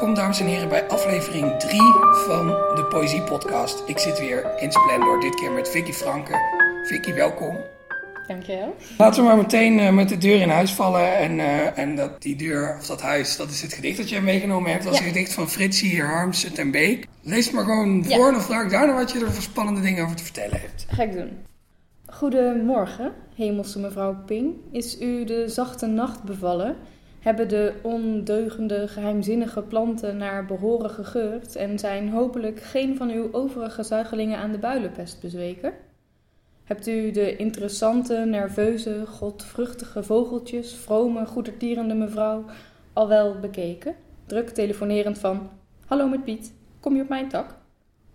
Welkom dames en heren bij aflevering 3 van de Poëzie Podcast. Ik zit weer in Splendor, dit keer met Vicky Franke. Vicky, welkom. Dankjewel. Laten we maar meteen uh, met de deur in huis vallen. En, uh, en dat die deur, of dat huis, dat is het gedicht dat jij meegenomen hebt. Dat is Ja. een gedicht van Fritsie Harmsen ten Beek. Lees maar gewoon voor en dan vraag ik daarna wat je er voor spannende dingen over te vertellen hebt. Ga ik doen. Goedemorgen, hemelse mevrouw Ping. Is u de zachte nacht bevallen? Hebben de ondeugende, geheimzinnige planten naar behoren gegeurd en zijn hopelijk geen van uw overige zuigelingen aan de builenpest bezweken? Hebt u de interessante, nerveuze, godvruchtige vogeltjes, vrome, goedertierende mevrouw, al wel bekeken? Druk telefonerend van: Hallo met Piet, kom je op mijn tak?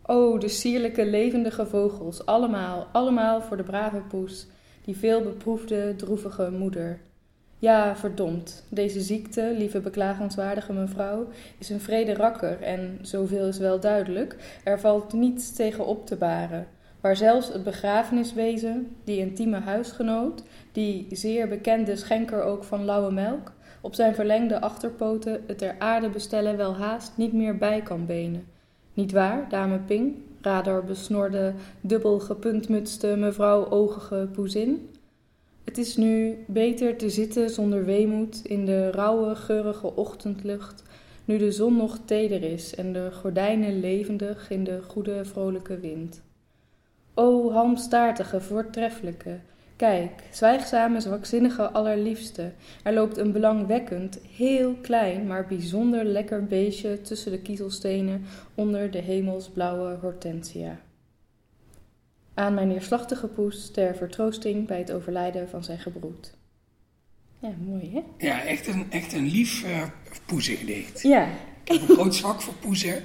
Oh, de sierlijke, levendige vogels, allemaal, allemaal voor de brave poes, die veel beproefde, droevige moeder. Ja, verdomd, deze ziekte, lieve beklagenswaardige mevrouw, is een vrede rakker en, zoveel is wel duidelijk, er valt niets tegen op te baren. Waar zelfs het begrafeniswezen, die intieme huisgenoot, die zeer bekende schenker ook van lauwe melk, op zijn verlengde achterpoten het ter aarde bestellen wel haast niet meer bij kan benen. Niet waar, dame Ping, radar besnorde, dubbel gepuntmutste mevrouw oogige poezin? Het is nu beter te zitten zonder weemoed in de rauwe, geurige ochtendlucht, nu de zon nog teder is en de gordijnen levendig in de goede, vrolijke wind. O halmstaartige, voortreffelijke, kijk, zwijgzame, zwakzinnige, allerliefste, er loopt een belangwekkend, heel klein, maar bijzonder lekker beestje tussen de kiezelstenen onder de hemelsblauwe hortensia. Aan mijn neerslachtige poes ter vertroosting bij het overlijden van zijn gebroed. Ja, mooi hè? Ja, echt een, echt een lief uh, poezengedicht. Ja. Ik heb een groot zwak voor poezen,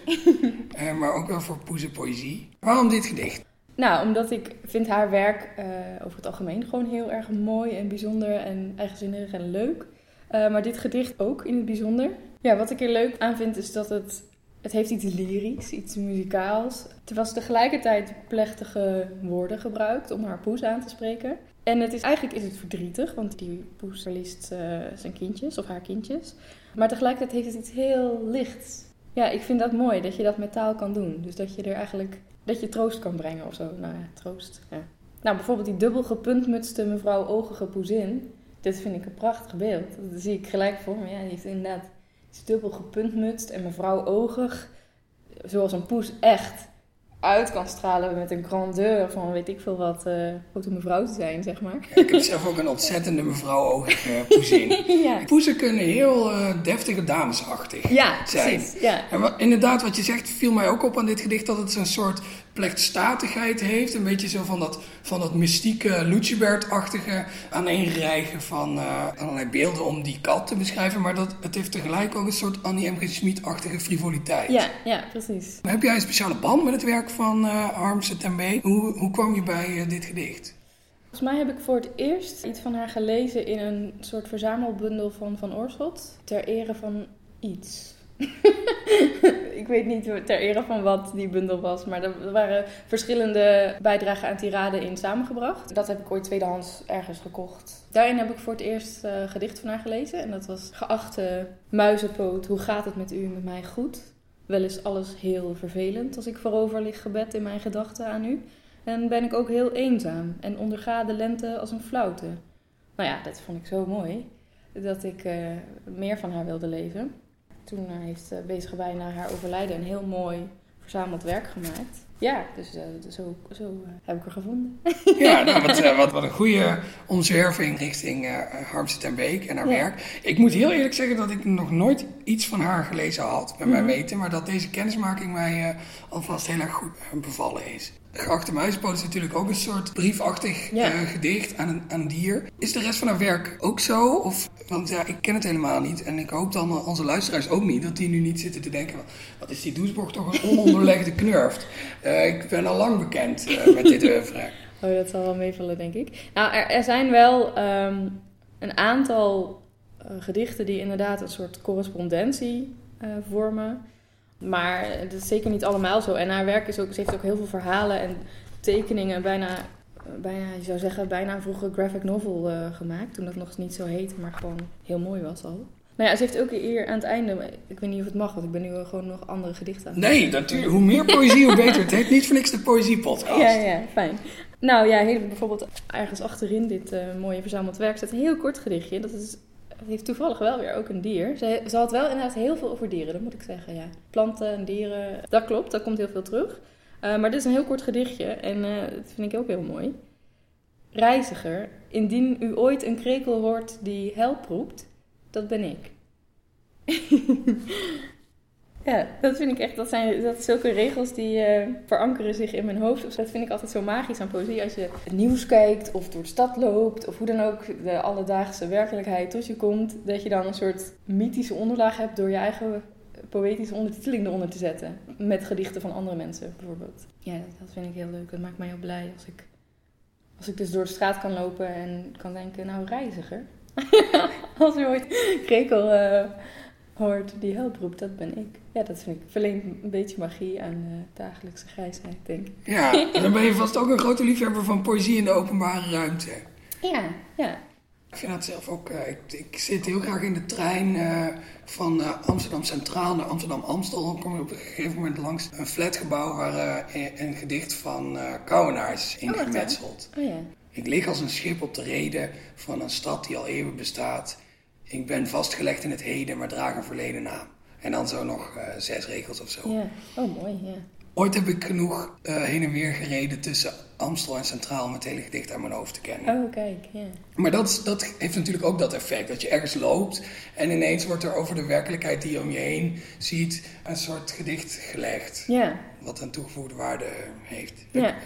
uh, maar ook wel voor poezenpoëzie. Waarom dit gedicht? Nou, omdat ik vind haar werk uh, over het algemeen gewoon heel erg mooi en bijzonder en eigenzinnig en leuk. Maar dit gedicht ook in het bijzonder. Ja, wat ik er leuk aan vind is dat het, het heeft iets lyrisch, iets muzikaals. Terwijl ze tegelijkertijd plechtige woorden gebruikt om haar poes aan te spreken. En het is, eigenlijk is het verdrietig, want die poes verliest uh, zijn kindjes of haar kindjes. Maar tegelijkertijd heeft het iets heel lichts. Ja, ik vind dat mooi, dat je dat met taal kan doen. Dus dat je er eigenlijk dat je troost kan brengen of zo. Nou ja, troost. Ja. Nou, bijvoorbeeld die dubbel gepuntmutste mevrouw Ogige Poezin. Dit vind ik een prachtig beeld. Dat zie ik gelijk voor me. Ja, die heeft inderdaad is dubbel gepuntmutst. En mevrouw Ogig, zoals een poes echt uit kan stralen met een grandeur van weet ik veel wat uh, ook een mevrouw te zijn, zeg maar. Ja, ik heb zelf ook een ontzettende mevrouw Ogige uh, Poezin. ja. Poezen kunnen heel uh, deftige damesachtig ja, zijn. Precies, ja, En wat, inderdaad, wat je zegt, viel mij ook op aan dit gedicht dat het een soort plechtstatigheid heeft. Een beetje zo van dat, van dat mystieke, Lucibert-achtige aaneenrijgen van uh, allerlei beelden om die kat te beschrijven. Maar dat, het heeft tegelijk ook een soort Annie M. G. Schmid-achtige frivoliteit. Ja, ja, precies. Heb jij een speciale band met het werk van uh, Harmse ten Beek? Hoe, hoe kwam je bij uh, dit gedicht? Volgens mij heb ik voor het eerst iets van haar gelezen in een soort verzamelbundel van Van Oorschot. Ter ere van iets. ik weet niet ter ere van wat die bundel was, maar er waren verschillende bijdragen aan tirade in samengebracht. Dat heb ik ooit tweedehands ergens gekocht. Daarin heb ik voor het eerst uh, gedicht van haar gelezen en dat was Geachte muizenpoot, hoe gaat het met u met mij goed? Wel is alles heel vervelend als ik voorover lig gebed in mijn gedachten aan u. En ben ik ook heel eenzaam en onderga de lente als een flauwte. Nou ja, dat vond ik zo mooi dat ik uh, meer van haar wilde lezen. Toen uh, heeft uh, Bezige Bij na haar overlijden een heel mooi verzameld werk gemaakt. Ja, dus zo, zo heb ik er gevonden. Ja, nou, wat, wat, wat een goede omzwerving richting Harmse ten Beek en haar ja. werk. Ik moet heel eerlijk zeggen dat ik nog nooit iets van haar gelezen had, bij mm-hmm. mij weten. Maar dat deze kennismaking mij alvast heel erg goed bevallen is. Geachte Muispoot is natuurlijk ook een soort briefachtig ja. uh, gedicht aan een, aan een dier. Is de rest van haar werk ook zo? Of, want ja, ik ken het helemaal niet. En ik hoop dan onze luisteraars ook niet, dat die nu niet zitten te denken... wat is die Doesborg toch een ononderlegde knurft. Uh, ik ben al lang bekend uh, met dit oeuvre. Oh, dat zal wel meevallen, denk ik. Nou, er, er zijn wel um, een aantal gedichten die inderdaad een soort correspondentie vormen... Maar dat is zeker niet allemaal zo. En haar werk is ook, ze heeft ook heel veel verhalen en tekeningen, bijna, bijna je zou zeggen, bijna vroeger graphic novel uh, gemaakt. Toen dat nog niet zo heette, maar gewoon heel mooi was al. Nou ja, ze heeft ook hier aan het einde, ik weet niet of het mag, want ik ben nu gewoon nog andere gedichten aan het Nee, natuurlijk. Hoe meer poëzie, hoe beter. Het heet niet voor niks de poëziepodcast. Ja, ja, fijn. Nou ja, bijvoorbeeld ergens achterin dit eh, mooie verzameld werk staat een heel kort gedichtje. Dat is, heeft toevallig wel weer ook een dier. Ze, ze had wel inderdaad heel veel over dieren, dat moet ik zeggen. Ja. Planten en dieren, dat klopt, dat komt heel veel terug. Uh, maar dit is een heel kort gedichtje en uh, dat vind ik ook heel mooi. Reiziger, indien u ooit een krekel hoort die help roept, dat ben ik. ja, dat vind ik echt, dat zijn dat zulke regels die uh, verankeren zich in mijn hoofd. Dus dat vind ik altijd zo magisch aan poëzie. Als je het nieuws kijkt of door de stad loopt of hoe dan ook de alledaagse werkelijkheid tot je komt. Dat je dan een soort mythische onderlaag hebt door je eigen poëtische ondertiteling eronder te zetten. Met gedichten van andere mensen bijvoorbeeld. Ja, dat vind ik heel leuk. Dat maakt mij heel blij als ik, als ik dus door de straat kan lopen en kan denken, nou reiziger. als je ooit krekel uh, hoort die hulp roept, dat ben ik. Ja, dat vind ik verleent een beetje magie aan de dagelijkse grijsheid, denk ik. Ja, dan ben je vast ook een grote liefhebber van poëzie in de openbare ruimte. Ja, ja. Ik vind dat zelf ook. Uh, ik, ik, zit heel graag in de trein uh, van uh, Amsterdam Centraal naar Amsterdam Amstel. Dan kom je op een gegeven moment langs een flatgebouw waar een, een, gedicht van Kouwenaars in oh, gemetseld. Oh, ja. Ik lig als een schip op de reden van een stad die al eeuwen bestaat. Ik ben vastgelegd in het heden, maar draag een verleden naam. En dan zo nog zes regels of zo. Ja, oh mooi, ja. Ooit heb ik genoeg heen en weer gereden tussen Amstel en Centraal om het hele gedicht aan mijn hoofd te kennen. Oh, kijk, ja. Maar dat, dat heeft natuurlijk ook dat effect. Dat je ergens loopt en ineens wordt er over de werkelijkheid die je om je heen ziet... een soort gedicht gelegd. Ja. Wat een toegevoegde waarde heeft. Ja.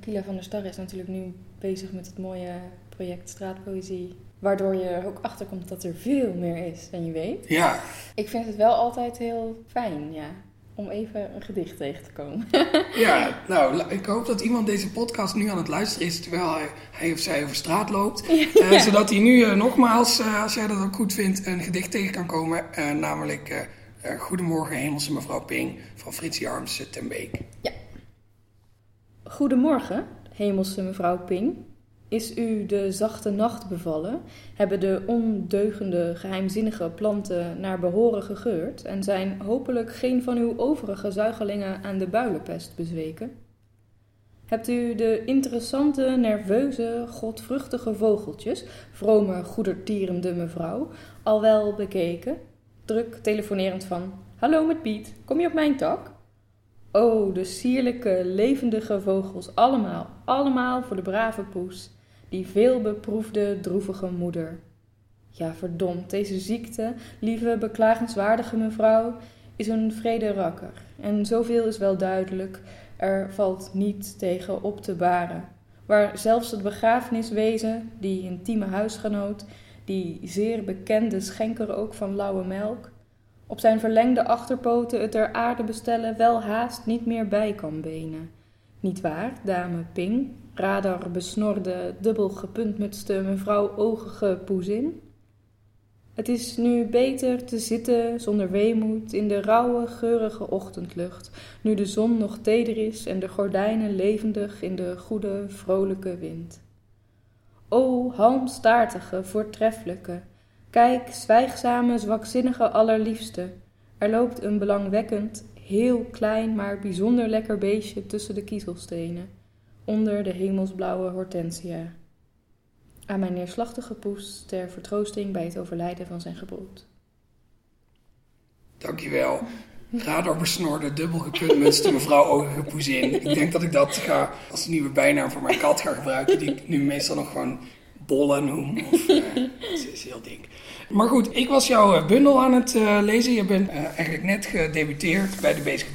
Pila van der Star is natuurlijk nu bezig met het mooie project Straatpoëzie. Waardoor je er ook achterkomt dat er veel meer is dan je weet. Ja. Ik vind het wel altijd heel fijn, ja om even een gedicht tegen te komen. ja, nou, ik hoop dat iemand deze podcast nu aan het luisteren is terwijl hij, hij of zij over straat loopt. Ja. Uh, zodat hij nu uh, nogmaals, uh, als jij dat ook goed vindt, een gedicht tegen kan komen. namelijk Goedemorgen Hemelse mevrouw Ping van Fritsie Armsen ten Beek. Ja. Goedemorgen Hemelse mevrouw Ping. Is u de zachte nacht bevallen? Hebben de ondeugende, geheimzinnige planten naar behoren gegeurd en zijn hopelijk geen van uw overige zuigelingen aan de builenpest bezweken? Hebt u de interessante, nerveuze, godvruchtige vogeltjes, vrome, goedertierende mevrouw, al wel bekeken? Druk telefonerend van: Hallo met Piet, kom je op mijn tak? Oh, de sierlijke, levendige vogels, allemaal, allemaal voor de brave poes, die veel beproefde, droevige moeder. Ja, verdomd, deze ziekte, lieve, beklagenswaardige mevrouw, is een vrede rakker. En zoveel is wel duidelijk, er valt niet tegen op te baren. Waar zelfs het begrafeniswezen, die intieme huisgenoot, die zeer bekende schenker ook van lauwe melk, op zijn verlengde achterpoten het ter aarde bestellen wel haast niet meer bij kan benen. Niet waar, dame Ping, radar besnorde, dubbel gepuntmutste mevrouw oogige poezin? Het is nu beter te zitten zonder weemoed in de rauwe, geurige ochtendlucht, nu de zon nog teder is en de gordijnen levendig in de goede, vrolijke wind. O, halmstaartige, voortreffelijke, Kijk, zwijgzame, zwakzinnige allerliefste. Er loopt een belangwekkend, heel klein, maar bijzonder lekker beestje tussen de kiezelstenen, onder de hemelsblauwe hortensia. Aan mijn neerslachtige poes ter vertroosting bij het overlijden van zijn gebroed. Dankjewel. Radar besnorde, dubbel gepuntmutste mevrouw Ogige Poezin. Ik denk dat ik dat ga als nieuwe bijnaam voor mijn kat ga gebruiken, die ik nu meestal nog gewoon bollen noem. Of, uh, is heel dik. Maar goed, ik was jouw bundel aan het uh, lezen. Je bent uh, eigenlijk net gedebuteerd bij de Bezig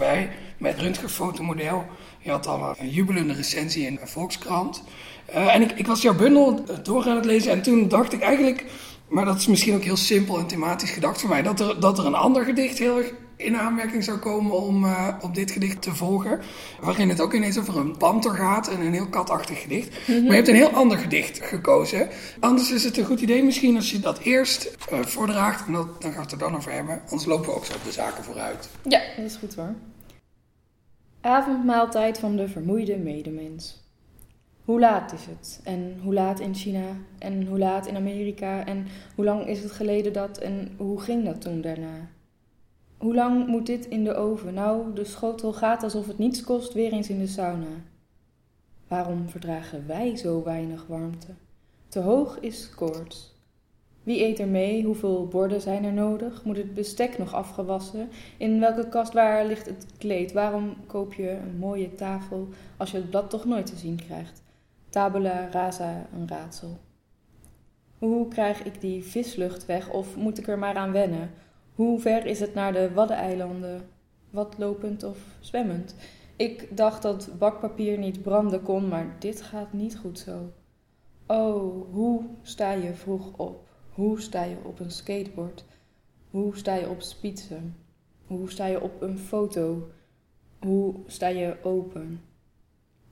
met röntgenfotomodel. Je had al een jubelende recensie in Volkskrant. En ik, ik, was jouw bundel door aan het lezen en toen dacht ik eigenlijk... Maar dat is misschien ook heel simpel en thematisch gedacht voor mij. Dat er, dat er een ander gedicht heel erg in aanmerking zou komen om uh, op dit gedicht te volgen. Waarin het ook ineens over een panter gaat en een heel katachtig gedicht. Mm -hmm. Maar je hebt een heel ander gedicht gekozen. Anders is het een goed idee misschien als je dat eerst uh, voordraagt. En dat, dan gaan we het er dan over hebben. Anders lopen we ook zo op de zaken vooruit. Ja, dat is goed hoor. Avondmaaltijd van de vermoeide medemens. Hoe laat is het? En hoe laat in China? En hoe laat in Amerika? En hoe lang is het geleden dat? En hoe ging dat toen daarna? Hoe lang moet dit in de oven? Nou, de schotel gaat alsof het niets kost weer eens in de sauna. Waarom verdragen wij zo weinig warmte? Te hoog is koorts. Wie eet er mee? Hoeveel borden zijn er nodig? Moet het bestek nog afgewassen? In welke kast waar ligt het kleed? Waarom koop je een mooie tafel als je het blad toch nooit te zien krijgt? Tabula rasa, een raadsel. Hoe krijg ik die vislucht weg of moet ik er maar aan wennen? Hoe ver is het naar de Waddeneilanden? Wat lopend of zwemmend? Ik dacht dat bakpapier niet branden kon, maar dit gaat niet goed zo. Oh, hoe sta je vroeg op? Hoe sta je op een skateboard? Hoe sta je op spitsen? Hoe sta je op een foto? Hoe sta je open?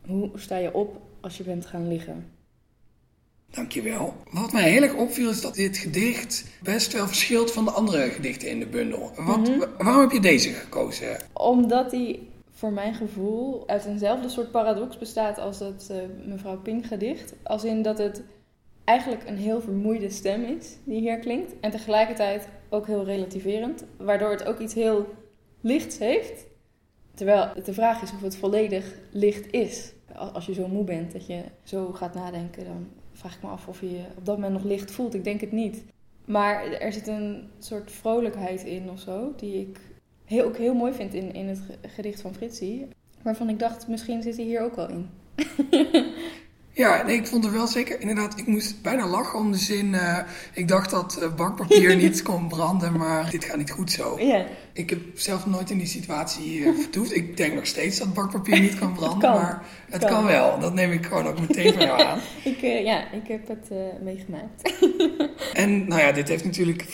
Hoe sta je op als je bent gaan liggen? Dankjewel. Wat mij heel erg opviel is dat dit gedicht best wel verschilt van de andere gedichten in de bundel. Wat, Mhm. Waarom heb je deze gekozen? Omdat hij voor mijn gevoel uit eenzelfde soort paradox bestaat als het eh, mevrouw Pink gedicht. Als in dat het eigenlijk een heel vermoeide stem is die hier klinkt. En tegelijkertijd ook heel relativerend. Waardoor het ook iets heel lichts heeft. Terwijl de vraag is of het volledig licht is. Als je zo moe bent dat je zo gaat nadenken, dan vraag ik me af of je je op dat moment nog licht voelt. Ik denk het niet. Maar er zit een soort vrolijkheid in of zo, die ik heel, ook heel mooi vind in, in het ge- gedicht van Fritsie. Waarvan ik dacht, misschien zit hij hier ook wel in. Ja, nee, ik vond er wel zeker, inderdaad, ik moest bijna lachen om de zin. eh, ik dacht dat eh, bakpapier niet kon branden, maar dit gaat niet goed zo. Ik heb zelf nooit in die situatie eh, vertoefd. Ik denk nog steeds dat bakpapier niet kan branden, kan. maar het Kan. kan. wel. Dat neem ik gewoon ook meteen van jou aan. ik, ja, ik heb het meegemaakt. En nou ja, dit heeft natuurlijk,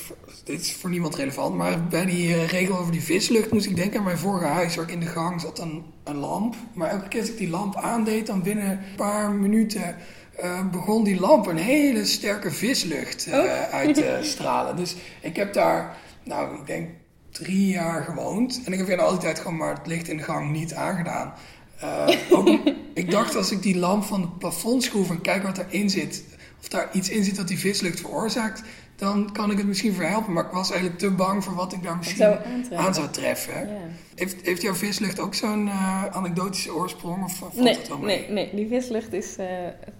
dit is voor niemand relevant, maar bij die eh, regel over die vislucht moest ik denken aan mijn vorige huis, waar ik in de gang zat een, een lamp. Maar elke keer als ik die lamp aandeed, dan binnen een paar minuten eh, begon die lamp een hele sterke vislucht eh, Oh. uit te stralen. Dus ik heb daar, nou, ik denk drie jaar gewoond. En ik heb verder altijd gewoon maar het licht in de gang niet aangedaan. Ook, ik dacht als ik die lamp van het plafond schroef en kijk wat erin zit, of daar iets in zit dat die vislucht veroorzaakt, dan kan ik het misschien verhelpen. Maar ik was eigenlijk te bang voor wat ik daar misschien aan zou treffen. Ja. Heeft, heeft jouw vislucht ook zo'n eh, anekdotische oorsprong? Of valt Nee, het wel mee? nee, nee, die vislucht is eh,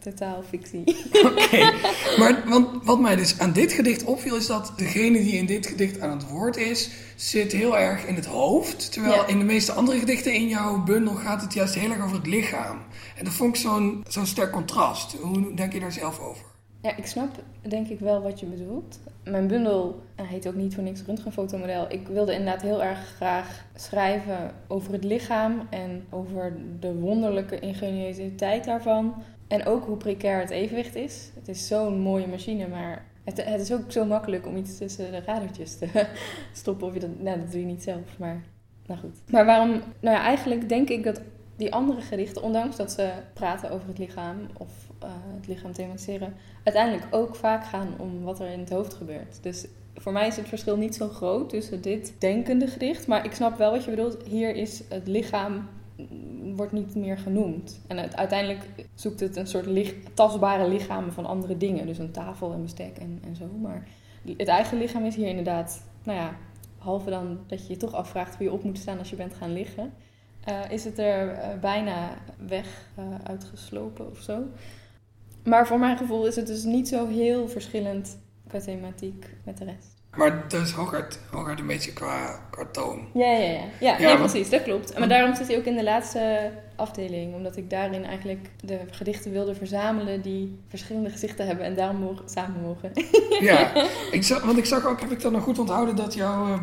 totaal fictie. Oké, maar want, wat mij dus aan dit gedicht opviel is dat degene die in dit gedicht aan het woord is, zit heel erg in het hoofd. Terwijl Ja. in de meeste andere gedichten in jouw bundel gaat het juist heel erg over het lichaam. En dat vond ik zo'n zo'n sterk contrast. Hoe denk je daar zelf over? Ja, ik snap denk ik wel wat je bedoelt. Mijn bundel heet ook niet voor niks röntgenfotomodel. Ik wilde inderdaad heel erg graag schrijven over het lichaam en over de wonderlijke ingeniositeit daarvan. En ook hoe precair het evenwicht is. Het is zo'n mooie machine, maar het, het is ook zo makkelijk om iets tussen de radertjes te stoppen. Of je dat, nou, dat doe je niet zelf, maar nou goed. Maar waarom, nou ja, eigenlijk denk ik dat die andere gedichten, ondanks dat ze praten over het lichaam of eh, het lichaam thematiseren, uiteindelijk ook vaak gaan om wat er in het hoofd gebeurt. Dus voor mij is het verschil niet zo groot tussen dit denkende gedicht. Maar ik snap wel wat je bedoelt. Hier is het lichaam mm, wordt niet meer genoemd. En het, uiteindelijk zoekt het een soort tastbare lichamen van andere dingen. Dus een tafel en bestek en, en zo. Maar het eigen lichaam is hier inderdaad, nou ja, behalve dan dat je je toch afvraagt hoe je op moet staan als je bent gaan liggen. Eh, is het er eh, bijna weg eh, uitgeslopen of zo. Maar voor mijn gevoel is het dus niet zo heel verschillend qua thematiek met de rest. Maar dat is hooguit, hooguit een beetje qua, qua toon. Ja, ja, ja. Ja, Ja, nee, want- precies, dat klopt. Maar daarom zit hij ook in de laatste afdeling. Omdat ik daarin eigenlijk de gedichten wilde verzamelen die verschillende gezichten hebben en daarom mogen, samen mogen. Ja, ik zag, want ik zag ook, heb ik dat nog goed onthouden, dat jouw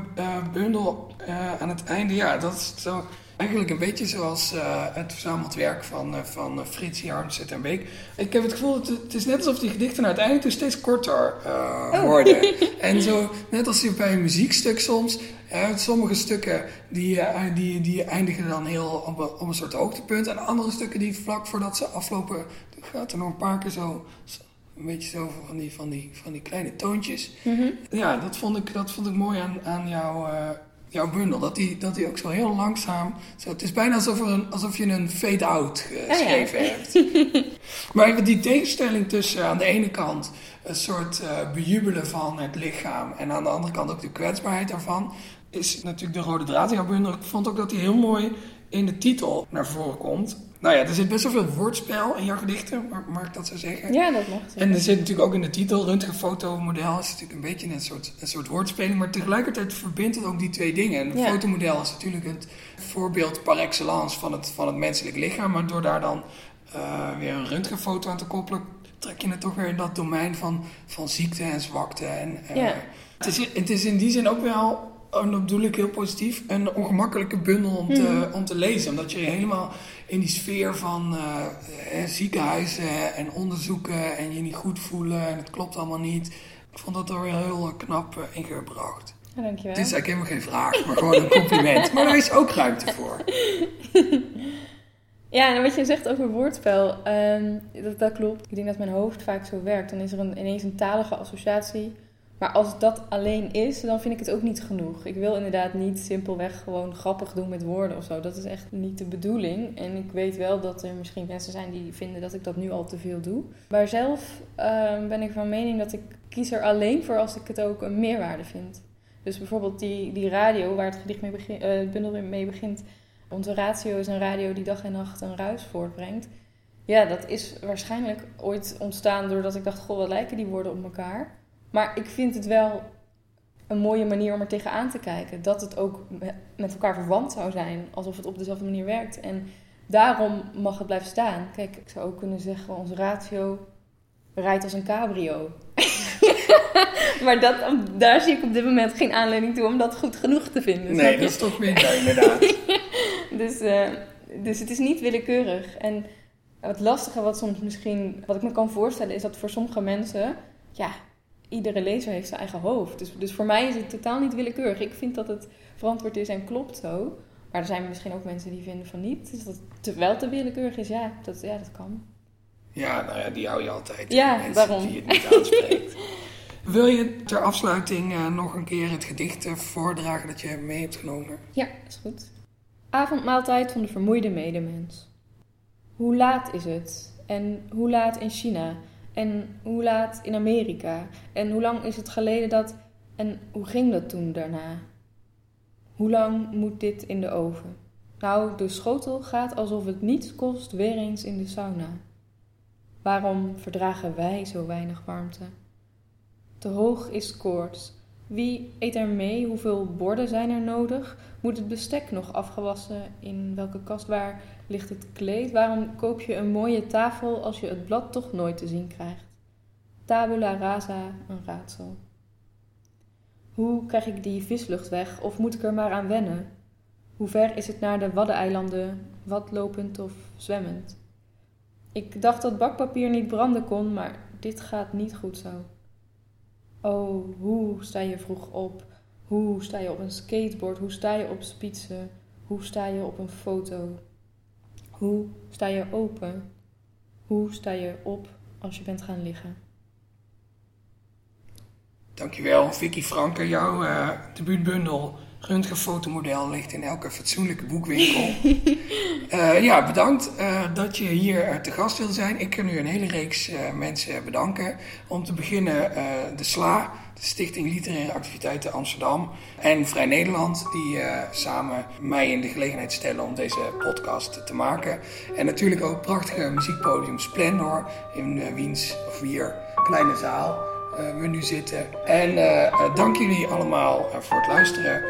bundel aan het einde, ja, dat is zo eigenlijk een beetje zoals eh, het verzameld werk van, eh, van uh, Frits Jarnset en Beek. Ik heb het gevoel, dat het, het is net alsof die gedichten naar het einde toe steeds korter eh, Oh. worden. En zo, net als je bij een muziekstuk soms, eh, sommige stukken die, eh, die, die eindigen dan heel op een, op een soort hoogtepunt. En andere stukken die vlak voordat ze aflopen, gaat er nog een paar keer zo... een beetje zo van die, van die, van die kleine toontjes. Ja, dat vond ik, dat vond ik mooi aan, aan jouw, eh, jouw bundel. Dat die, dat die ook zo heel langzaam... Zo, het is bijna alsof, een, alsof je een fade-out geschreven hebt. Maar even die tegenstelling tussen aan de ene kant een soort uh, bejubelen van het lichaam en aan de andere kant ook de kwetsbaarheid daarvan, is natuurlijk de rode draad in jouw bundel. Ik vond ook dat hij heel mooi in de titel naar voren komt. Nou ja, er zit best wel veel woordspel in jouw gedichten, mag ik dat zo zeggen? Ja, dat mag. En er zit natuurlijk ook in de titel, röntgenfotomodel, is natuurlijk een beetje een soort, een soort woordspeling, maar tegelijkertijd verbindt het ook die twee dingen. Een fotomodel is natuurlijk het voorbeeld par excellence van het, van het menselijk lichaam, maar door daar dan uh, weer een röntgenfoto aan te koppelen, trek je het toch weer in dat domein van, van ziekte en zwakte. En, uh, ja. het, is, het is in die zin ook wel en dat bedoel ik heel positief, een ongemakkelijke bundel om te, mhm. om te lezen. Omdat je helemaal in die sfeer van uh, ziekenhuizen en onderzoeken en je niet goed voelen en het klopt allemaal niet. Ik vond dat er heel knap uh, ingebracht. Ja, dankjewel. Het is eigenlijk helemaal geen vraag, maar gewoon een compliment. maar daar is ook ruimte voor. Ja, en wat je zegt over woordspel, um, dat, dat klopt. Ik denk dat mijn hoofd vaak zo werkt. Dan is er een, ineens een talige associatie maar als dat alleen is, dan vind ik het ook niet genoeg. Ik wil inderdaad niet simpelweg gewoon grappig doen met woorden of zo. Dat is echt niet de bedoeling. En ik weet wel dat er misschien mensen zijn die vinden dat ik dat nu al te veel doe. Maar zelf ehm, ben ik van mening dat ik kies er alleen voor als ik het ook een meerwaarde vind. Dus bijvoorbeeld die, die radio waar het gedicht mee begint, uh, het bundel mee begint. Onze ratio is een radio die dag en nacht een ruis voortbrengt. Ja, dat is waarschijnlijk ooit ontstaan doordat ik dacht, goh, wat lijken die woorden op elkaar. Maar ik vind het wel een mooie manier om er tegenaan te kijken. Dat het ook met elkaar verwant zou zijn. Alsof het op dezelfde manier werkt. En daarom mag het blijven staan. Kijk, ik zou ook kunnen zeggen, onze ratio rijdt als een cabrio. maar dat, daar zie ik op dit moment geen aanleiding toe om dat goed genoeg te vinden. Nee, dat is toch minder inderdaad. dus, uh, dus het is niet willekeurig. En het lastige wat soms misschien, wat ik me kan voorstellen, is dat voor sommige mensen, ja, iedere lezer heeft zijn eigen hoofd. Dus, dus voor mij is het totaal niet willekeurig. Ik vind dat het verantwoord is en klopt zo. Maar er zijn misschien ook mensen die vinden van niet. Dus dat het wel te willekeurig is, ja, dat, ja, dat kan. Ja, nou ja, die hou je altijd. Ja, mensen waarom? Die het niet aanspreekt. Wil je ter afsluiting uh, nog een keer het gedicht uh, voordragen dat je mee hebt genomen? Ja, is goed. Avondmaaltijd van de vermoeide medemens. Hoe laat is het? En hoe laat in China? En hoe laat in Amerika? En hoe lang is het geleden dat. En hoe ging dat toen daarna? Hoe lang moet dit in de oven? Nou, de schotel gaat alsof het niets kost weer eens in de sauna. Waarom verdragen wij zo weinig warmte? Te hoog is koorts. Wie eet er mee? Hoeveel borden zijn er nodig? Moet het bestek nog afgewassen? In welke kast waar ligt het kleed? Waarom koop je een mooie tafel als je het blad toch nooit te zien krijgt? Tabula rasa, een raadsel. Hoe krijg ik die vislucht weg of moet ik er maar aan wennen? Hoe ver is het naar de Waddeneilanden, lopend of zwemmend? Ik dacht dat bakpapier niet branden kon, maar dit gaat niet goed zo. Oh, hoe sta je vroeg op? Hoe sta je op een skateboard? Hoe sta je op spitsen? Hoe sta je op een foto? Hoe sta je open? Hoe sta je op als je bent gaan liggen? Dankjewel, Vicky Franke. Jouw uh, debuutbundel Röntgenfotomodel ligt in elke fatsoenlijke boekwinkel. uh, ja, bedankt uh, dat je hier te gast wil zijn. Ik kan nu een hele reeks mensen bedanken. Om te beginnen de SLA, de Stichting Literaire Activiteiten Amsterdam. En Vrij Nederland, die samen mij in de gelegenheid stellen om deze podcast te maken. En natuurlijk ook prachtige muziekpodium Splendor in Wiens, of Wier, kleine zaal. Eh, we nu zitten. En eh, eh, dank jullie allemaal voor het luisteren.